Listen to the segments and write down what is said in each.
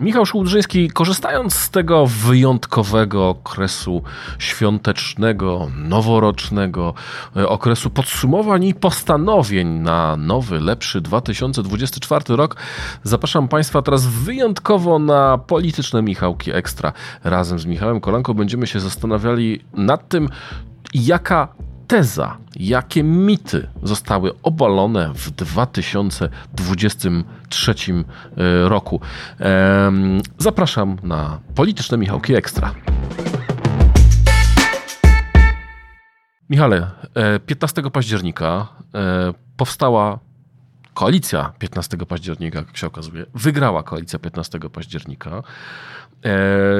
Michał Szułdrzyński, korzystając z tego wyjątkowego okresu świątecznego, noworocznego, e, okresu podsumowań i postanowień na nowy, lepszy 2024 rok, zapraszam Państwa teraz wyjątkowo na polityczne Michałki Ekstra. Razem z Michałem Kolanką będziemy się zastanawiali nad tym, jaka teza, jakie mity zostały obalone w 2023 e, roku. Zapraszam na polityczne Michałki Ekstra. Michale, 15 e, października e, powstała koalicja 15 października, jak się okazuje. Wygrała koalicja 15 października.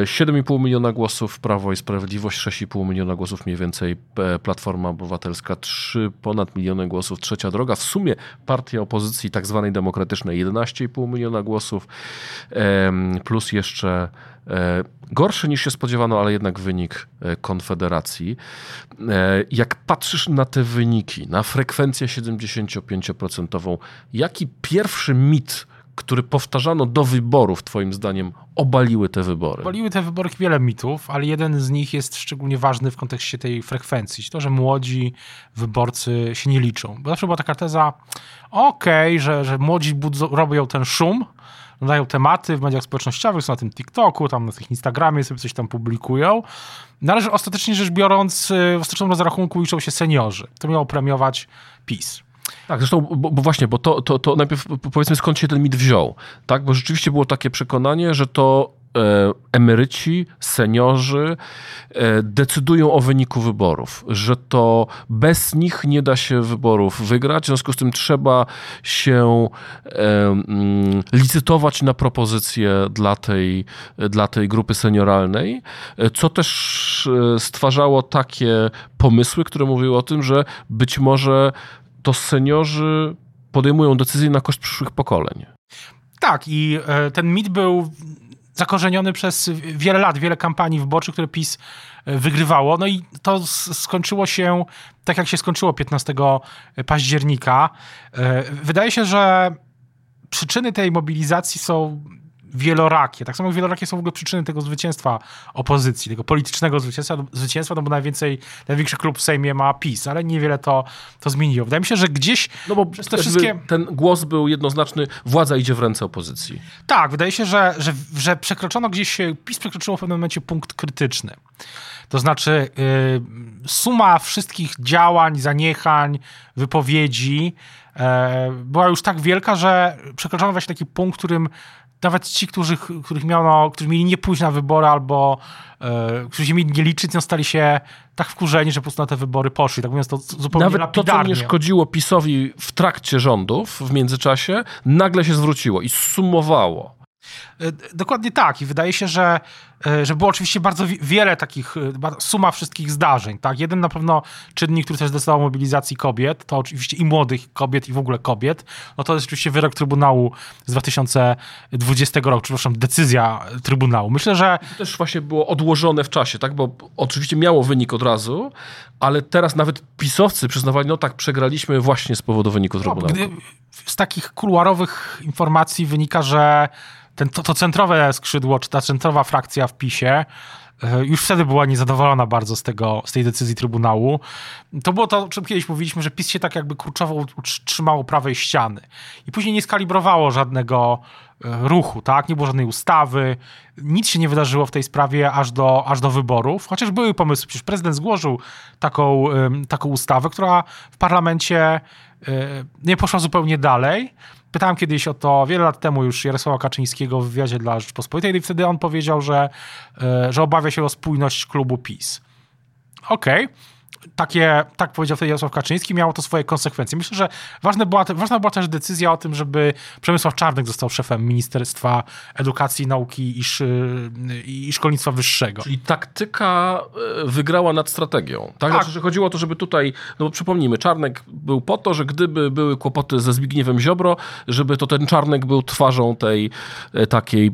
7,5 miliona głosów Prawo i Sprawiedliwość, 6,5 miliona głosów mniej więcej Platforma Obywatelska, 3 ponad miliony głosów Trzecia Droga. W sumie partia opozycji tak zwanej demokratycznej 11,5 miliona głosów, plus jeszcze e, gorszy niż się spodziewano, ale jednak wynik e, Konfederacji. E, jak patrzysz na te wyniki, na frekwencję 75%, jaki pierwszy mit który powtarzano do wyborów, Twoim zdaniem, obaliły te wybory? Obaliły te wybory wiele mitów, ale jeden z nich jest szczególnie ważny w kontekście tej frekwencji. To, że młodzi wyborcy się nie liczą. Bo zawsze była taka teza, okej, okay, że, że młodzi budzą, robią ten szum, nadają tematy w mediach społecznościowych, są na tym TikToku, tam na tym Instagramie sobie coś tam publikują. Należy ostatecznie rzecz biorąc, w ostatecznym rozrachunku liczą się seniorzy. To miało premiować PiS. Tak, zresztą, bo, bo, właśnie, bo to, to, to najpierw powiedzmy skąd się ten mit wziął, tak? Bo rzeczywiście było takie przekonanie, że to e, emeryci, seniorzy e, decydują o wyniku wyborów, że to bez nich nie da się wyborów wygrać, w związku z tym trzeba się e, mm, licytować na propozycje dla tej, dla tej grupy senioralnej, co też stwarzało takie pomysły, które mówiły o tym, że być może to seniorzy podejmują decyzje na koszt przyszłych pokoleń. Tak, i e, ten mit był zakorzeniony przez wiele lat, wiele kampanii wyborczych, które PiS e, wygrywało. No i to skończyło się tak, jak się skończyło 15 października. E, wydaje się, że przyczyny tej mobilizacji są wielorakie. Tak samo wielorakie są w ogóle przyczyny tego zwycięstwa opozycji, tego politycznego zwycięstwa, zwycięstwa no bo najwięcej, największy klub w Sejmie ma PiS, ale niewiele to, to zmieniło. Wydaje mi się, że gdzieś no bo te wszystkie... Ten głos był jednoznaczny, władza idzie w ręce opozycji. Tak, wydaje się, że, że, że przekroczono gdzieś, PiS przekroczyło w pewnym momencie punkt krytyczny. To znaczy yy, suma wszystkich działań, zaniechań, wypowiedzi yy, była już tak wielka, że przekroczono właśnie taki punkt, w którym nawet ci, którzy, których miano, którzy mieli nie pójść na wybory albo e, którzy się mieli nie liczyć, no stali się tak wkurzeni, że po prostu na te wybory poszli. Tak mówiąc to zupełnie Nawet lapidarnie. to, co nie szkodziło PiSowi w trakcie rządów, w międzyczasie, nagle się zwróciło i sumowało. E, dokładnie tak i wydaje się, że, że było oczywiście bardzo wiele takich, e, suma wszystkich zdarzeń. Tak? Jeden na pewno czynnik, który też zdecydował o mobilizacji kobiet, to oczywiście i młodych kobiet i w ogóle kobiet, no to jest oczywiście wyrok Trybunału z 2020 roku, przepraszam, decyzja Trybunału. Myślę, że... To też właśnie było odłożone w czasie, tak? bo oczywiście miało wynik od razu, ale teraz nawet pisowcy przyznawali, no tak, przegraliśmy właśnie z powodu wyniku no, Trybunału. No, z takich kuluarowych informacji wynika, że ten, to, to centrowe skrzydło, czy ta centrowa frakcja w PiSie e, już wtedy była niezadowolona bardzo z, tego, z tej decyzji Trybunału. To było to, o czym kiedyś mówiliśmy, że PiS się tak jakby kurczowo trzymało prawej ściany i później nie skalibrowało żadnego e, ruchu, tak? Nie było żadnej ustawy, nic się nie wydarzyło w tej sprawie aż do, aż do wyborów, chociaż były pomysły. Przecież prezydent złożył taką, taką ustawę, która w parlamencie e, nie poszła zupełnie dalej. Pytałem kiedyś o to wiele lat temu już Jarosława Kaczyńskiego w wywiadzie dla Rzeczpospolitej i wtedy on powiedział, że, e, że obawia się o spójność klubu PiS. Okej. Okay. Takie, tak powiedział wtedy Jarosław Kaczyński, miało to swoje konsekwencje. Myślę, że ważna była, ważna była też decyzja o tym, żeby Przemysław Czarnek został szefem Ministerstwa Edukacji, Nauki i, i Szkolnictwa Wyższego. Czyli taktyka e, wygrała nad strategią. Tak? tak. Znaczy, że chodziło o to, żeby tutaj, no bo przypomnijmy, Czarnek był po to, że gdyby były kłopoty ze Zbigniewem Ziobro, żeby to ten Czarnek był twarzą tej e, takiej e,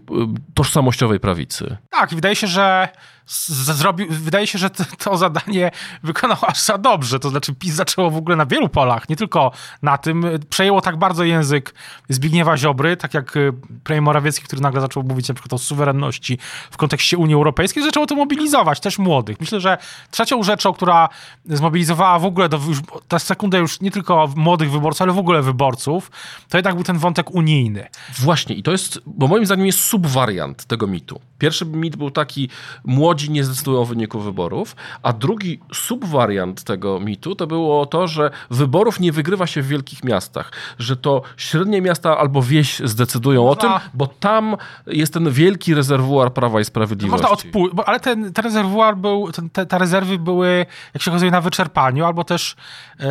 tożsamościowej prawicy. Tak, i wydaje się, że zrobił, wydaje się, że to, zadanie wykonał aż za dobrze. To znaczy PiS zaczęło w ogóle na wielu polach, nie tylko na tym. Przejęło tak bardzo język Zbigniewa Ziobry, tak jak y, premier Morawiecki, który nagle zaczął mówić na przykład o suwerenności w kontekście Unii Europejskiej, zaczęło to mobilizować też młodych. Myślę, że trzecią rzeczą, która zmobilizowała w ogóle do, już, ta sekundę już nie tylko młodych wyborców, ale w ogóle wyborców, to jednak był ten wątek unijny. Właśnie i to jest, bo moim zdaniem jest subwariant tego mitu. Pierwszy mit był taki, młodzi nie zdecydują o wyniku wyborów, a drugi subwariant tego mitu to było to, że wyborów nie wygrywa się w wielkich miastach, że to średnie miasta albo wieś zdecydują Można... o tym, bo tam jest ten wielki rezerwuar Prawa i Sprawiedliwości. Można odpu- ale ten, ten rezerwuar był, ten, te, te rezerwy były, jak się okazuje, na wyczerpaniu, albo też yy,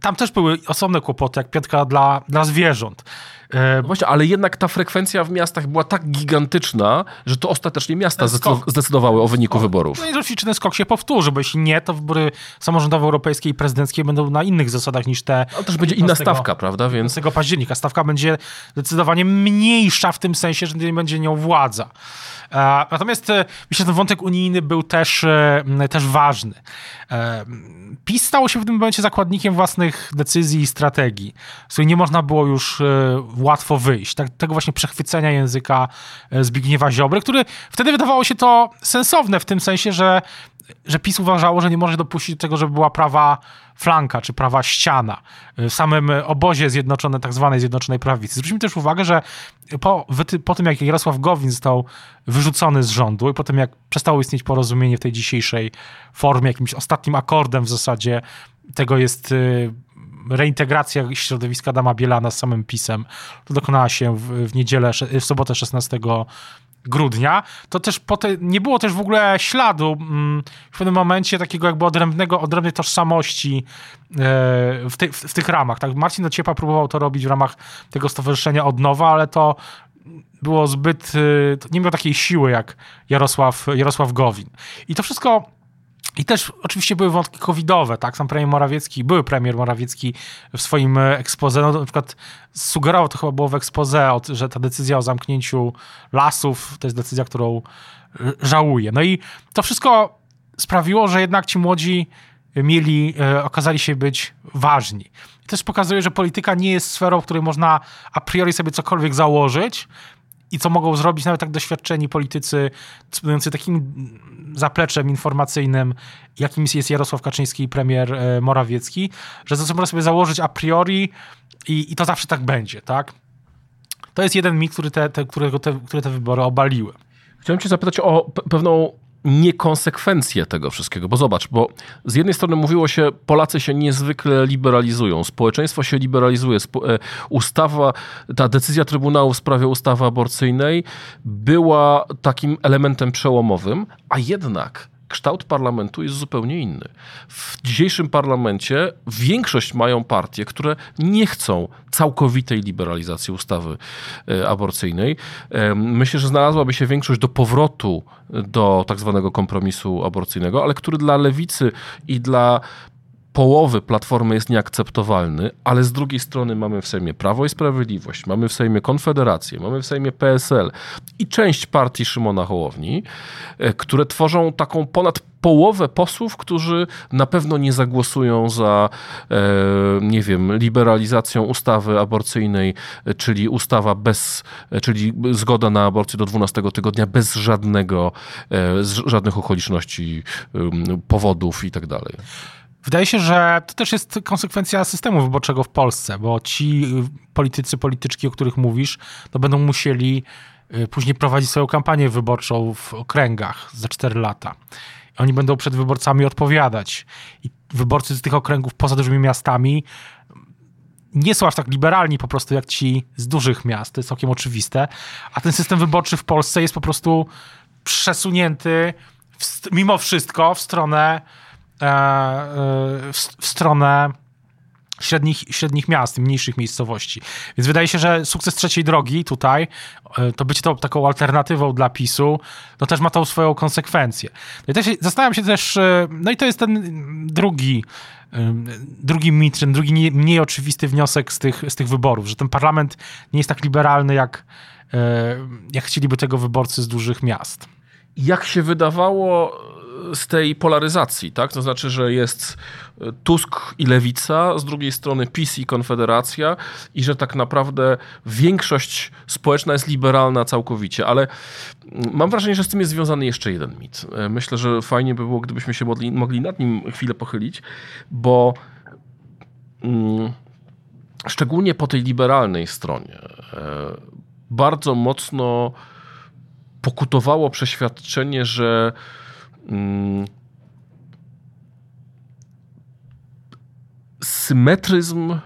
tam też były osobne kłopoty, jak piątka dla, dla zwierząt. E, właśnie, ale jednak ta frekwencja w miastach była tak gigantyczna, że to ostatecznie miasta zdecydowały o wyniku skok. wyborów. No i oczywiście ten skok się powtórzy, bo jeśli nie, to wybory samorządowe, europejskie i prezydenckie będą na innych zasadach niż te. Ale też będzie inna stawka, prawda? Więc... tego października. Stawka będzie zdecydowanie mniejsza w tym sensie, że nie będzie nią władza. E, natomiast e, myślę, że ten wątek unijny był też, też ważny. PiS stało się w tym momencie zakładnikiem własnych decyzji i strategii, z której nie można było już łatwo wyjść. Tak, tego właśnie przechwycenia języka e, Zbigniewa Ziobry, który wtedy wydawało się to sensowne w tym sensie, że, że PiS uważało, że nie może dopuścić do tego, żeby była prawa flanka czy prawa ściana e, w samym obozie zjednoczonej, tak zwanej Zjednoczonej Prawicy. Zwróćmy też uwagę, że po, po tym, jak Jarosław Gowin został wyrzucony z rządu i po tym, jak przestało istnieć porozumienie w tej dzisiejszej formie, jakimś ostatnim akordem w zasadzie tego jest e, reintegracja środowiska Dama Bielana z samym PiSem, to dokonała się w, w niedzielę, w sobotę 16 grudnia, to też potem, nie było też w ogóle śladu mm, w pewnym momencie takiego jakby odrębnego, odrębnej tożsamości e, w, ty, w, w tych ramach. Tak? Marcin Ociepa próbował to robić w ramach tego stowarzyszenia od nowa, ale to było zbyt, e, nie miało takiej siły jak Jarosław, Jarosław Gowin. I to wszystko i też oczywiście były wątki covidowe, tak? Sam premier Morawiecki, były premier Morawiecki w swoim ekspoze, no na przykład sugerował, to chyba było w ekspoze, że ta decyzja o zamknięciu lasów to jest decyzja, którą żałuje. No i to wszystko sprawiło, że jednak ci młodzi mieli, e, okazali się być ważni. I też pokazuje, że polityka nie jest sferą, w której można a priori sobie cokolwiek założyć, i co mogą zrobić nawet tak doświadczeni politycy, dysponujący takim zapleczem informacyjnym, jakim jest Jarosław Kaczyński i premier e, Morawiecki, że to można sobie założyć a priori i, i to zawsze tak będzie, tak? To jest jeden mit, który te, te, którego te, które te wybory obaliły. Chciałem cię zapytać o pewną niekonsekwencje tego wszystkiego. Bo zobacz, bo z jednej strony mówiło się, Polacy się niezwykle liberalizują, społeczeństwo się liberalizuje, e, ustawa, ta decyzja Trybunału w sprawie ustawy aborcyjnej była takim elementem przełomowym, a jednak kształt parlamentu jest zupełnie inny. W dzisiejszym parlamencie większość mają partie, które nie chcą całkowitej liberalizacji ustawy e, aborcyjnej. E, myślę, że znalazłaby się większość do powrotu do tak zwanego kompromisu aborcyjnego, ale który dla lewicy i dla połowy Platformy jest nieakceptowalny, ale z drugiej strony mamy w Sejmie Prawo i Sprawiedliwość, mamy w Sejmie Konfederację, mamy w Sejmie PSL i część partii Szymona Hołowni, e, które tworzą taką ponad połowę posłów, którzy na pewno nie zagłosują za, e, nie wiem, liberalizacją ustawy aborcyjnej, e, czyli ustawa bez, czyli zgoda na aborcję do 12 tygodnia bez żadnego, żadnych okoliczności, powodów i tak dalej. Wydaje się, że to też jest konsekwencja systemu wyborczego w Polsce, bo ci politycy, polityczki, o których mówisz, to będą musieli y, później prowadzić swoją kampanię wyborczą w okręgach za 4 lata. Oni będą przed wyborcami odpowiadać. I wyborcy z tych okręgów poza dużymi miastami nie są aż tak liberalni po prostu jak ci z dużych miast, to jest całkiem oczywiste, a ten system wyborczy w Polsce jest po prostu przesunięty w, mimo wszystko w stronę w, w stronę średnich, średnich miast, mniejszych miejscowości. Więc wydaje się, że sukces trzeciej drogi tutaj, to być to taką alternatywą dla PiSu, no też ma tą swoją konsekwencję. No i też zastanawiam się też, no i to jest ten drugi drugi mit, ten drugi nie, mniej oczywisty wniosek z tych, z tych wyborów, że ten parlament nie jest tak liberalny, jak, jak chcieliby tego wyborcy z dużych miast. Jak się wydawało z tej polaryzacji, tak? To znaczy, że jest Tusk i Lewica, z drugiej strony PiS i Konfederacja i że tak naprawdę większość społeczna jest liberalna całkowicie, ale mam wrażenie, że z tym jest związany jeszcze jeden mit. Myślę, że fajnie by było, gdybyśmy się mogli, nad nim chwilę pochylić, bo mm, szczególnie po tej liberalnej stronie e, bardzo mocno pokutowało przeświadczenie, że mm, symetryzm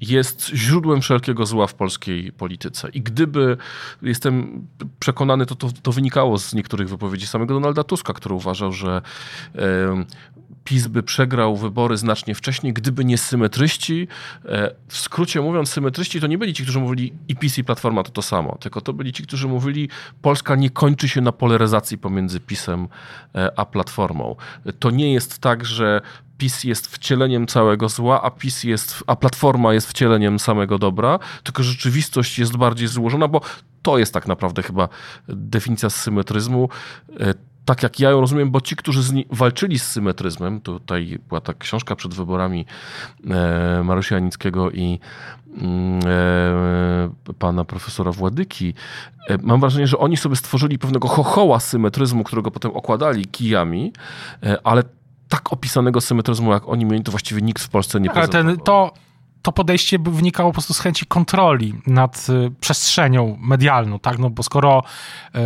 jest źródłem wszelkiego zła w polskiej polityce. I gdyby, jestem przekonany, to, to, to wynikało z niektórych wypowiedzi samego Donalda Tuska, który uważał, że PiS by przegrał wybory znacznie wcześniej, gdyby nie symetryści. E, w skrócie mówiąc, symetryści to nie byli ci, którzy mówili i PiS i Platforma to to samo, tylko to byli ci, którzy mówili Polska nie kończy się na polaryzacji pomiędzy PiSem e, a Platformą. To nie jest tak, że PiS jest wcieleniem całego zła, a PiS jest, a Platforma jest wcieleniem samego dobra, tylko rzeczywistość jest bardziej złożona, bo to jest tak naprawdę chyba definicja symetryzmu e, tak jak ja ją rozumiem, bo ci, którzy z walczyli z symetryzmem, tutaj była ta książka przed wyborami e, Janickiego i mm, e, pana profesora Władyki, e, mam wrażenie, że oni sobie stworzyli pewnego chochoła symetryzmu, którego potem okładali kijami, e, ale tak opisanego symetryzmu, jak oni mieli, to właściwie nikt w Polsce nie Ale ten, to to podejście wynikało po prostu z chęci kontroli nad y, przestrzenią medialną, tak? No bo skoro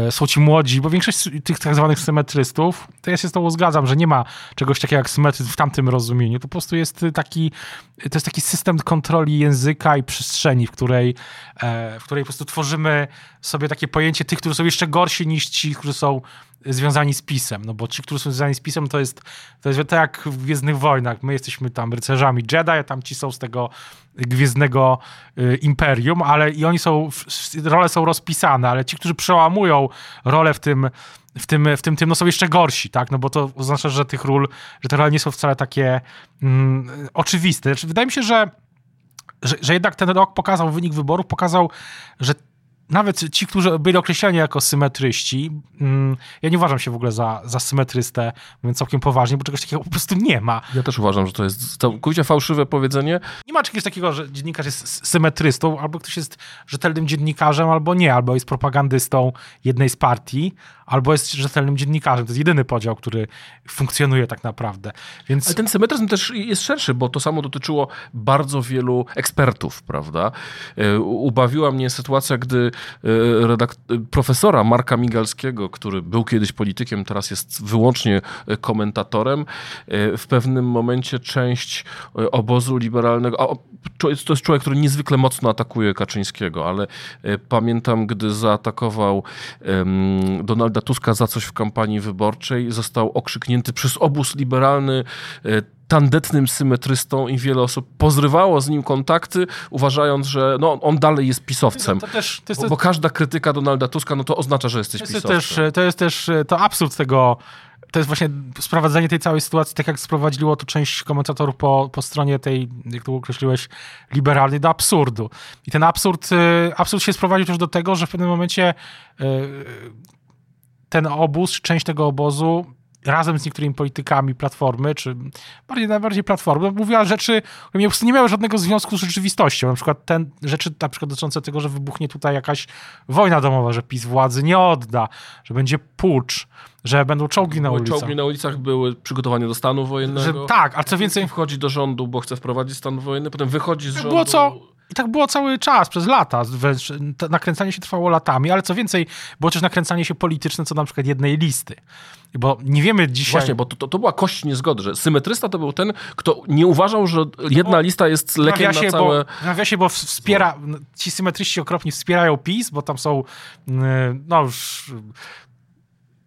y, są ci młodzi, bo większość tych tak zwanych symetrystów, to ja się z tobą zgadzam, że nie ma czegoś takiego jak symetryzm w tamtym rozumieniu. To po prostu jest taki, to jest taki system kontroli języka i przestrzeni, w której, e, w której po prostu tworzymy sobie takie pojęcie tych, którzy są jeszcze gorsi niż ci, którzy są związani z pisem, no bo ci, którzy są związani z pisem, to jest, to jest tak jak w Gwiezdnych Wojnach, my jesteśmy tam rycerzami Jedi, a tam ci są z tego Gwiezdnego y, Imperium, ale i oni są, role są rozpisane, ale ci, którzy przełamują rolę w tym, w tym, w tym, tym no są jeszcze gorsi, tak, no bo to oznacza, że tych ról, że te role nie są wcale takie mm, oczywiste. Znaczy, wydaje mi się, że że, że jednak ten rok pokazał, wynik wyborów pokazał, że nawet ci, którzy byli określani jako symetryści, mm, ja nie uważam się w ogóle za, za symetrystę, mówiąc całkiem poważnie, bo czegoś takiego po prostu nie ma. Ja też uważam, że to jest całkowicie fałszywe powiedzenie. Nie ma czegoś takiego, że dziennikarz jest symetrystą, albo ktoś jest rzetelnym dziennikarzem, albo nie, albo jest propagandystą jednej z partii, albo jest rzetelnym dziennikarzem. To jest jedyny podział, który funkcjonuje tak naprawdę. Więc... Ale ten symetryzm też jest szerszy, bo to samo dotyczyło bardzo wielu ekspertów, prawda? E, ubawiła mnie sytuacja, gdy e, profesora Marka Migalskiego, który był kiedyś politykiem, teraz jest wyłącznie komentatorem, e, w pewnym momencie część obozu liberalnego, jest, to jest człowiek, który niezwykle mocno atakuje Kaczyńskiego, ale pamiętam, gdy zaatakował Donalda Tuska za coś w kampanii wyborczej, został okrzyknięty przez obóz liberalny tandetnym symetrystą i wiele osób pozrywało z nim kontakty, uważając, że no, on dalej jest pisowcem. To też, to jest, bo, bo, każda krytyka Donalda Tuska, no to oznacza, że jesteś to pisowcem. Też, to jest też to absurd tego, to jest właśnie sprowadzenie tej całej sytuacji, tak jak sprowadziło to część komentatorów po, po stronie tej, jak to określiłeś, liberalnej, do absurdu. I ten absurd, y, absurd się sprowadził też do tego, że w pewnym momencie ten obóz, część tego obozu razem z niektórymi politykami Platformy, czy bardziej najbardziej Platformy, mówiła rzeczy, które prostu nie miały żadnego związku z rzeczywistością. Na przykład ten, rzeczy na przykład dotyczące tego, że wybuchnie tutaj jakaś wojna domowa, że PiS władzy nie odda, że będzie pucz, że będą czołgi na ulicach. Czołgi na ulicach były przygotowanie do stanu wojennego. Że, tak, ale co więcej... Wchodzi do rządu, bo chce wprowadzić stan wojenny, potem wychodzi z rządu... Było co i tak było cały czas, przez lata. Nakręcanie się trwało latami, ale co więcej, było też nakręcanie się polityczne, co na przykład jednej listy. Bo nie wiemy dzisiaj... Właśnie, bo to, to była kość niezgody, że symetrysta to był ten, kto nie uważał, że jedna no lista jest lekiem na całe... Bo, nawiasie, bo wspiera, ci symetryści okropnie wspierają PiS, bo tam są, no już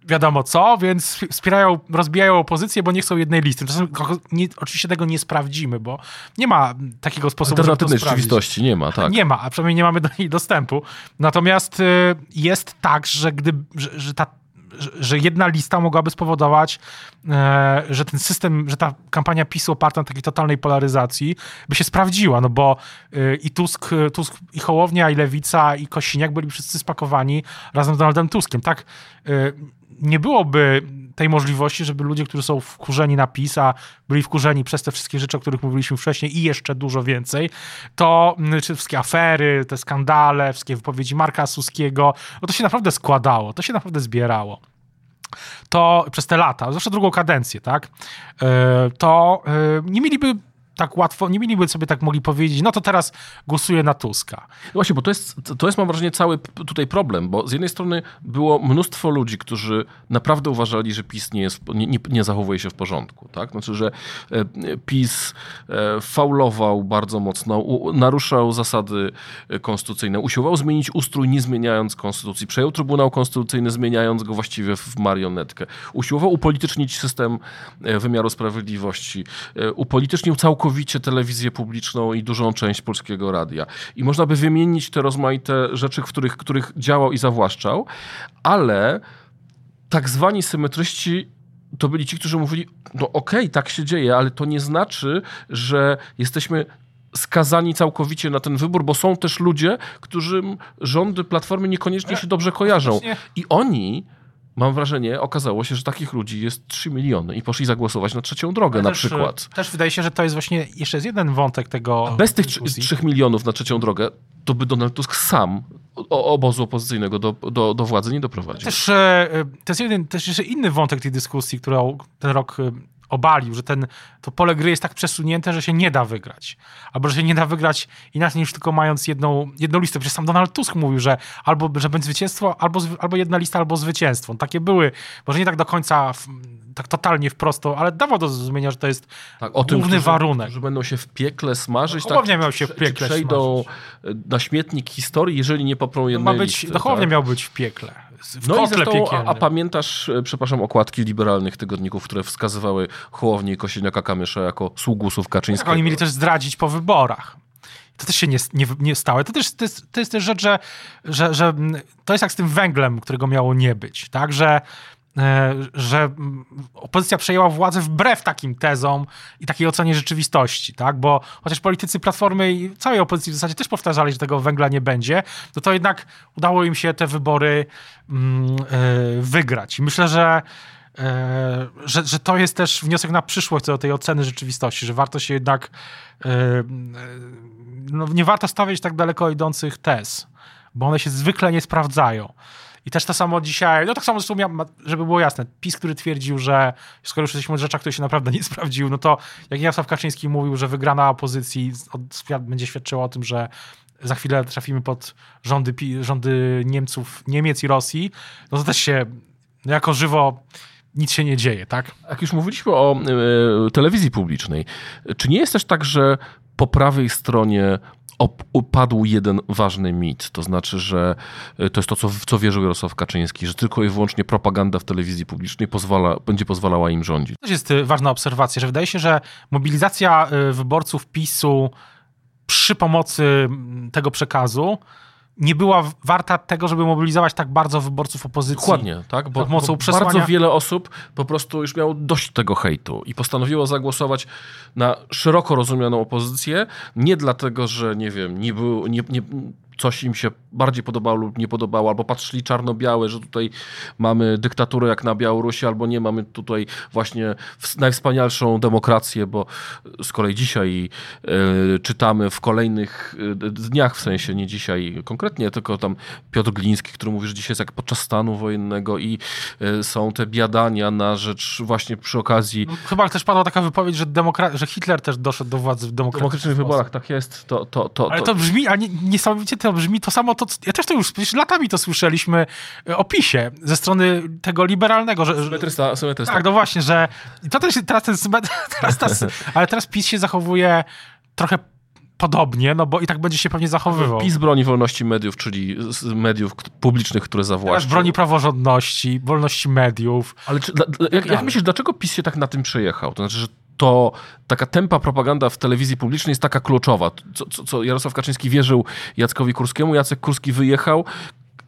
wiadomo co, więc wspierają, rozbijają opozycję, bo nie chcą jednej listy. Nie, oczywiście tego nie sprawdzimy, bo nie ma takiego sposobu, Alternatywnej rzeczywistości nie ma, tak. Nie ma, a przynajmniej nie mamy do niej dostępu. Natomiast y, jest tak, że gdy, że, że ta że- jedna lista mogłaby spowodować, e, że ten system, że ta kampania PiSu oparta na takiej totalnej polaryzacji by się sprawdziła, no bo y, i Tusk, Tusk, i Hołownia, i Lewica, i Kosiniak byli wszyscy spakowani razem z Donaldem Tuskiem. Tak, nie byłoby tej możliwości, żeby ludzie, którzy są wkurzeni na PiS, a byli wkurzeni przez te wszystkie rzeczy, o których mówiliśmy wcześniej i jeszcze dużo więcej, to mm, czy wszystkie afery, te skandale, wszystkie wypowiedzi Marka Suskiego, no to się naprawdę składało, to się naprawdę zbierało. To przez te lata, zawsze drugą kadencję, tak, e, to e, nie mieliby tak łatwo, nie mieliby sobie tak mogli powiedzieć, no to teraz głosuję na Tuska. No Właśnie, bo to jest, to jest mam wrażenie cały tutaj problem, bo z jednej strony było mnóstwo ludzi, którzy naprawdę uważali, że PiS nie, jest, nie, nie, nie zachowuje się w porządku, tak? Znaczy, że e, PiS e, faulował bardzo mocno, u, naruszał zasady e, konstytucyjne, usiłował zmienić ustrój, nie zmieniając konstytucji, przejął Trybunał Konstytucyjny, zmieniając go właściwie w marionetkę, usiłował upolitycznić system wymiaru sprawiedliwości, upolitycznił całkowicie telewizję publiczną i dużą część polskiego radia. I można by wymienić te rozmaite rzeczy, w których, których działał i zawłaszczał, ale tak zwani symetryści to byli ci, którzy mówili, no okej, tak się dzieje, ale to nie znaczy, że jesteśmy skazani całkowicie na ten wybór, bo są też ludzie, którym rządy Platformy niekoniecznie się dobrze kojarzą. I oni, mam wrażenie, okazało się, że takich ludzi jest 3 miliony i poszli zagłosować na trzecią drogę na też, przykład. e, Też wydaje się, że to jest właśnie jeszcze jest jeden wątek tego. Bez tych dyskusji. 3 milionów na trzecią drogę, to by Donald Tusk sam obozu opozycyjnego do, do, do władzy nie doprowadził. Też, e, to jest jeden, też jeszcze inny wątek tej dyskusji, którą ten rok e, obalił, że ten, to pole gry jest tak przesunięte, że się nie da wygrać. Albo że się nie da wygrać inaczej niż tylko mając jedną, jedną listę. Przecież sam Donald Tusk mówił, że albo że będzie zwycięstwo, albo, albo jedna lista, albo zwycięstwo. Takie były, może nie tak do końca, w, tak totalnie wprost, ale dawał do zrozumienia, że to jest Tak, o tym, główny którzy, warunek. Którzy będą się w piekle smażyć. No, tak, miał się w piekle przejdą na śmietnik historii, jeżeli nie poprą ma jednej być, listy. Dochownie tak? miał być w piekle. W No i zresztą, a, a pamiętasz, e, przepraszam, okładki liberalnych tygodników, które wskazywały Hołownię i Kosiniaka-Kamysza jako sługusów Tak, Kaczyńskiego. oni mieli też zdradzić po wyborach. To też się nie, nie, nie stało. To też to jest, to jest też rzecz, że, że, że mm, to jest jak z tym węglem, którego miało nie być. Tak, że, że mm, opozycja przejęła władzę wbrew takim tezom i takiej ocenie rzeczywistości, tak? Bo chociaż politycy Platformy i całej opozycji w zasadzie też powtarzali, że tego węgla nie będzie, to to jednak udało im się te wybory mm, e, wygrać. I myślę, że e, że, że to jest też wniosek na przyszłość co do tej oceny rzeczywistości, że warto się jednak e, e, no, nie warto stawiać tak daleko idących tez, bo one się zwykle nie sprawdzają. I też to samo dzisiaj, no tak samo zresztą, żeby było jasne, PiS, który twierdził, że skoro już jesteśmy od rzeczach, które się naprawdę nie sprawdziły, no to jak Jarosław Kaczyński mówił, że wygrana opozycji będzie świadczyła o tym, że za chwilę trafimy pod rządy, rządy Niemców, Niemiec i Rosji, no to też się no jako żywo nic się nie dzieje, tak? Jak już mówiliśmy o e, telewizji publicznej, czy nie jest też tak, że po prawej stronie upadł jeden ważny mit, to znaczy, że e, to jest to, co, w co wierzył Jarosław Kaczyński, że tylko i wyłącznie propaganda w telewizji publicznej pozwala, będzie pozwalała im rządzić. To jest y, ważna obserwacja, że wydaje się, że mobilizacja y, wyborców PiSu przy pomocy tego przekazu nie była warta tego, żeby mobilizować tak bardzo wyborców opozycji. Dokładnie, tak? Bo, Za pomocą bo przesłania- bardzo wiele osób po prostu już miało dość tego hejtu i postanowiło zagłosować na szeroko rozumianą opozycję, nie dlatego, że nie wiem, nie był, nie, nie, coś im się bardziej podobało lub nie podobało, albo patrzyli czarno-białe, że tutaj mamy dyktaturę jak na Białorusi, albo nie, mamy tutaj właśnie w- najwspanialszą demokrację, bo z kolei dzisiaj e, czytamy w kolejnych e, dniach, w sensie nie dzisiaj konkretnie, tylko tam Piotr Gliński, który mówi, że dzisiaj jest jak podczas stanu wojennego i e, są te biadania na rzecz właśnie przy okazji Chyba też padła taka wypowiedź, że, demokra- że Hitler też doszedł do władzy w w demokratyczny demokratycznych wyborach, tak jest, to... to, to, Ale to brzmi, a nie, niesamowicie to brzmi to samo, to, ja też to już latami to słyszeliśmy e, o PiSie ze strony tego liberalnego, że, Symetrysta, symetrysta. tak, no właśnie, że to też teraz ten teraz ta, ale teraz PiS się zachowuje trochę podobnie, no bo i tak będzie się pewnie zachowywał. PiS broni wolności mediów, czyli mediów publicznych, które zawłaszczył. broni praworządności, wolności mediów. Ale czy, dla, dla, jak, jak myślisz, dlaczego PiS się tak na tym przejechał? To znaczy, że to taka tempa propaganda w telewizji publicznej jest taka kluczowa. Co, co, co Jarosław Kaczyński wierzył Jackowi Kurskiemu, Jacek Kurski wyjechał,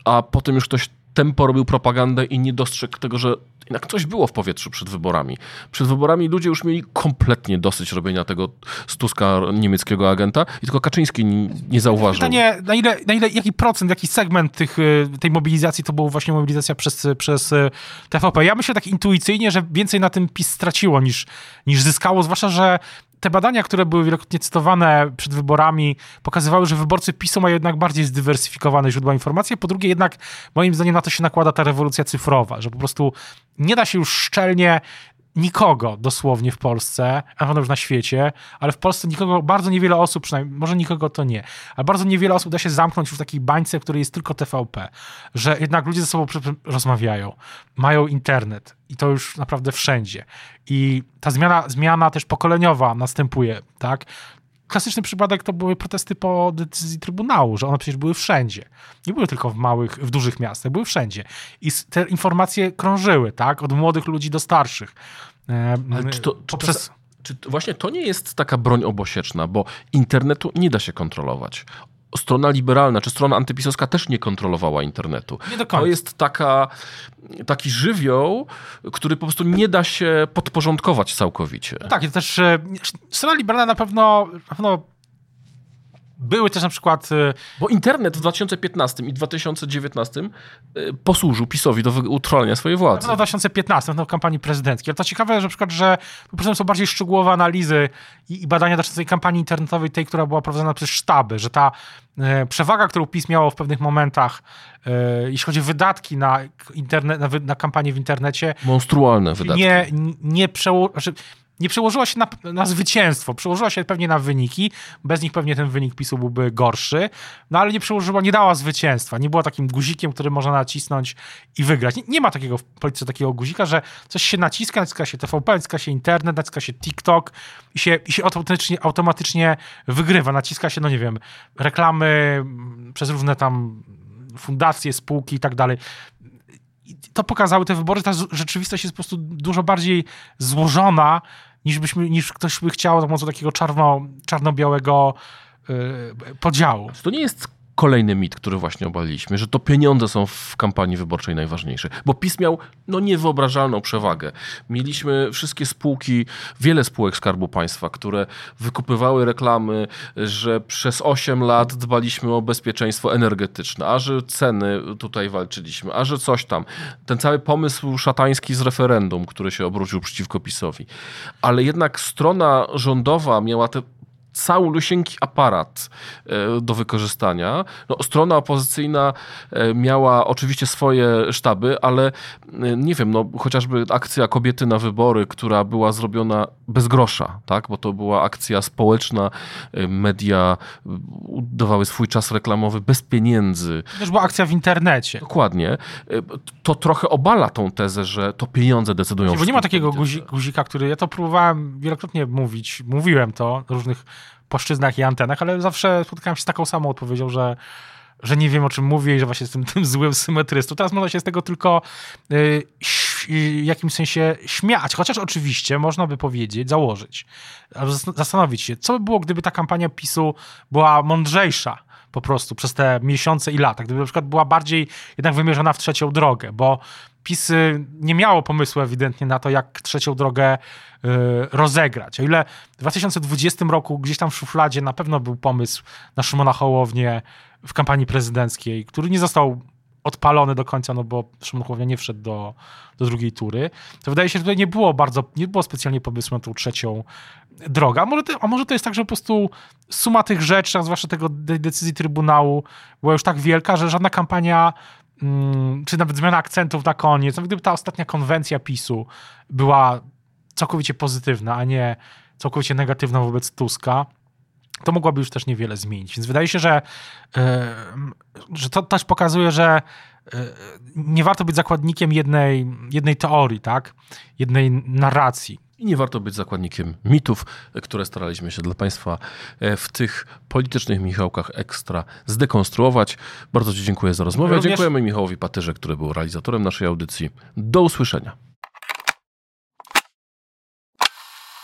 a potem już ktoś tempo robił propagandę i nie dostrzegł tego, że jednak coś było w powietrzu przed wyborami. Przed wyborami ludzie już mieli kompletnie dosyć robienia tego z Tuska niemieckiego agenta i tylko Kaczyński nie, nie zauważył. Pytanie, na ile, na ile, jaki procent, jaki segment tych, y, tej mobilizacji to była właśnie mobilizacja przez, przez y, TVP? Ja myślę tak intuicyjnie, że więcej na tym PiS straciło niż, niż zyskało, zwłaszcza, że te badania, które były wielokrotnie cytowane przed wyborami, pokazywały, że wyborcy PiSu mają jednak bardziej zdywersyfikowane źródła informacji. Po drugie, jednak moim zdaniem na to się nakłada ta rewolucja cyfrowa, że po prostu nie da się już szczelnie nikogo dosłownie w Polsce, a pewno już na świecie, ale w Polsce nikogo, bardzo niewiele osób, przynajmniej, może nikogo to nie, ale bardzo niewiele osób da się zamknąć już w takiej bańce, w której jest tylko TVP, że jednak ludzie ze sobą rozmawiają, mają internet i to już naprawdę wszędzie. I ta zmiana, zmiana też pokoleniowa następuje, tak? Klasyczny przypadek to były protesty po decyzji Trybunału, że one przecież były wszędzie. Nie były tylko w małych, w dużych miastach, były wszędzie. I te informacje krążyły, tak? Od młodych ludzi do starszych. Ale czy to, czy poprzez... to, czy to, właśnie to nie jest taka broń obosieczna, bo internetu nie da się kontrolować. Strona liberalna czy strona antypisowska też nie kontrolowała internetu. Nie do końca. To jest taka, taki żywioł, który po prostu nie da się podporządkować całkowicie. Tak, to też e, strona liberalna na pewno, na pewno były też na przykład e, Bo internet w 2015 i 2019 y, posłużył PiSowi do utrwalenia swojej władzy. No, w 2015, no, w kampanii prezydenckiej. Ale to ciekawe, że na przykład, że po prostu są bardziej szczegółowe analizy i, i badania dotyczące kampanii internetowej, tej, która była prowadzona przez sztaby, że ta e, przewaga, którą PiS miało w pewnych momentach, e, jeśli chodzi o wydatki na, internet, na, na kampanię w internecie, Monstrualne wydatki. nie, nie, przeło, znaczy, nie przełożyła się na, na zwycięstwo, przełożyła się pewnie na wyniki. Bez nich pewnie ten wynik PiSu byłby gorszy, no ale nie przełożyła, nie dała zwycięstwa. Nie była takim guzikiem, który można nacisnąć i wygrać. Nie, nie ma takiego w polityce takiego guzika, że coś się naciska, naciska się TVP, naciska się internet, naciska się TikTok i się, i się automatycznie, automatycznie wygrywa. Naciska się, no nie wiem, reklamy przez różne tam fundacje, spółki i tak dalej to pokazały te wybory, ta rzeczywistość jest po prostu dużo bardziej złożona, niż, byśmy, niż ktoś by chciał za pomocą takiego czarno, czarno-białego y, podziału. To nie jest kolejny mit, który właśnie obaliliśmy, że to pieniądze są w kampanii wyborczej najważniejsze. Bo PiS miał no, niewyobrażalną przewagę. Mieliśmy wszystkie spółki, wiele spółek Skarbu Państwa, które wykupywały reklamy, że przez 8 lat dbaliśmy o bezpieczeństwo energetyczne, a że ceny tutaj walczyliśmy, a że coś tam. Ten cały pomysł szatański z referendum, który się obrócił przeciwko PiSowi. Ale jednak strona rządowa miała te całulusieńki aparat e, do wykorzystania. No, strona opozycyjna e, miała oczywiście swoje sztaby, ale e, nie wiem, no, chociażby akcja Kobiety na wybory, która była zrobiona bez grosza, tak? bo to była akcja społeczna, media dawały swój czas reklamowy bez pieniędzy. To też była akcja w internecie. Dokładnie. To trochę obala tą tezę, że to pieniądze decydują. Bo nie ma takiego guzi, guzika, który. Ja to próbowałem wielokrotnie mówić, mówiłem to różnych płaszczyznach i antenach, ale zawsze spotykałem się z taką samą odpowiedzią, że, że nie wiem o czym mówię i że właśnie jestem tym złym symetrystą. Teraz można się z tego tylko y, y, w jakimś sensie śmiać, chociaż oczywiście można by powiedzieć, założyć, zastanowić się, co by było, gdyby ta kampania PiSu była mądrzejsza po prostu przez te miesiące i lata, gdyby na przykład była bardziej jednak wymierzona w trzecią drogę, bo PiS nie miało pomysłu ewidentnie na to, jak trzecią drogę y, rozegrać. O ile w 2020 roku gdzieś tam w szufladzie na pewno był pomysł na Szymona Hołownię w kampanii prezydenckiej, który nie został odpalony do końca, no bo Szymon nie wszedł do, do drugiej tury, to wydaje się, że tutaj nie było bardzo, nie było specjalnie pomysłu na tą trzecią drogę. A może, to, a może to jest tak, że po prostu suma tych rzeczy, a zwłaszcza tego de- decyzji Trybunału była już tak wielka, że żadna kampania mm, czy nawet zmiana akcentów na koniec, nawet gdyby ta ostatnia konwencja PiSu była całkowicie pozytywna, a nie całkowicie negatywna wobec Tuska, to mogłaby już też niewiele zmienić. Więc wydaje się, że, e, że to też pokazuje, że e, nie warto być zakładnikiem jednej, jednej teorii, tak? jednej narracji. i nie warto być zakładnikiem mitów, które staraliśmy się dla Państwa e, w tych politycznych Michałkach ekstra zdekonstruować. Bardzo Ci dziękuję za rozmowę. Również- Dziękujemy Michałowi Patyrze, który był realizatorem naszej audycji. Do usłyszenia.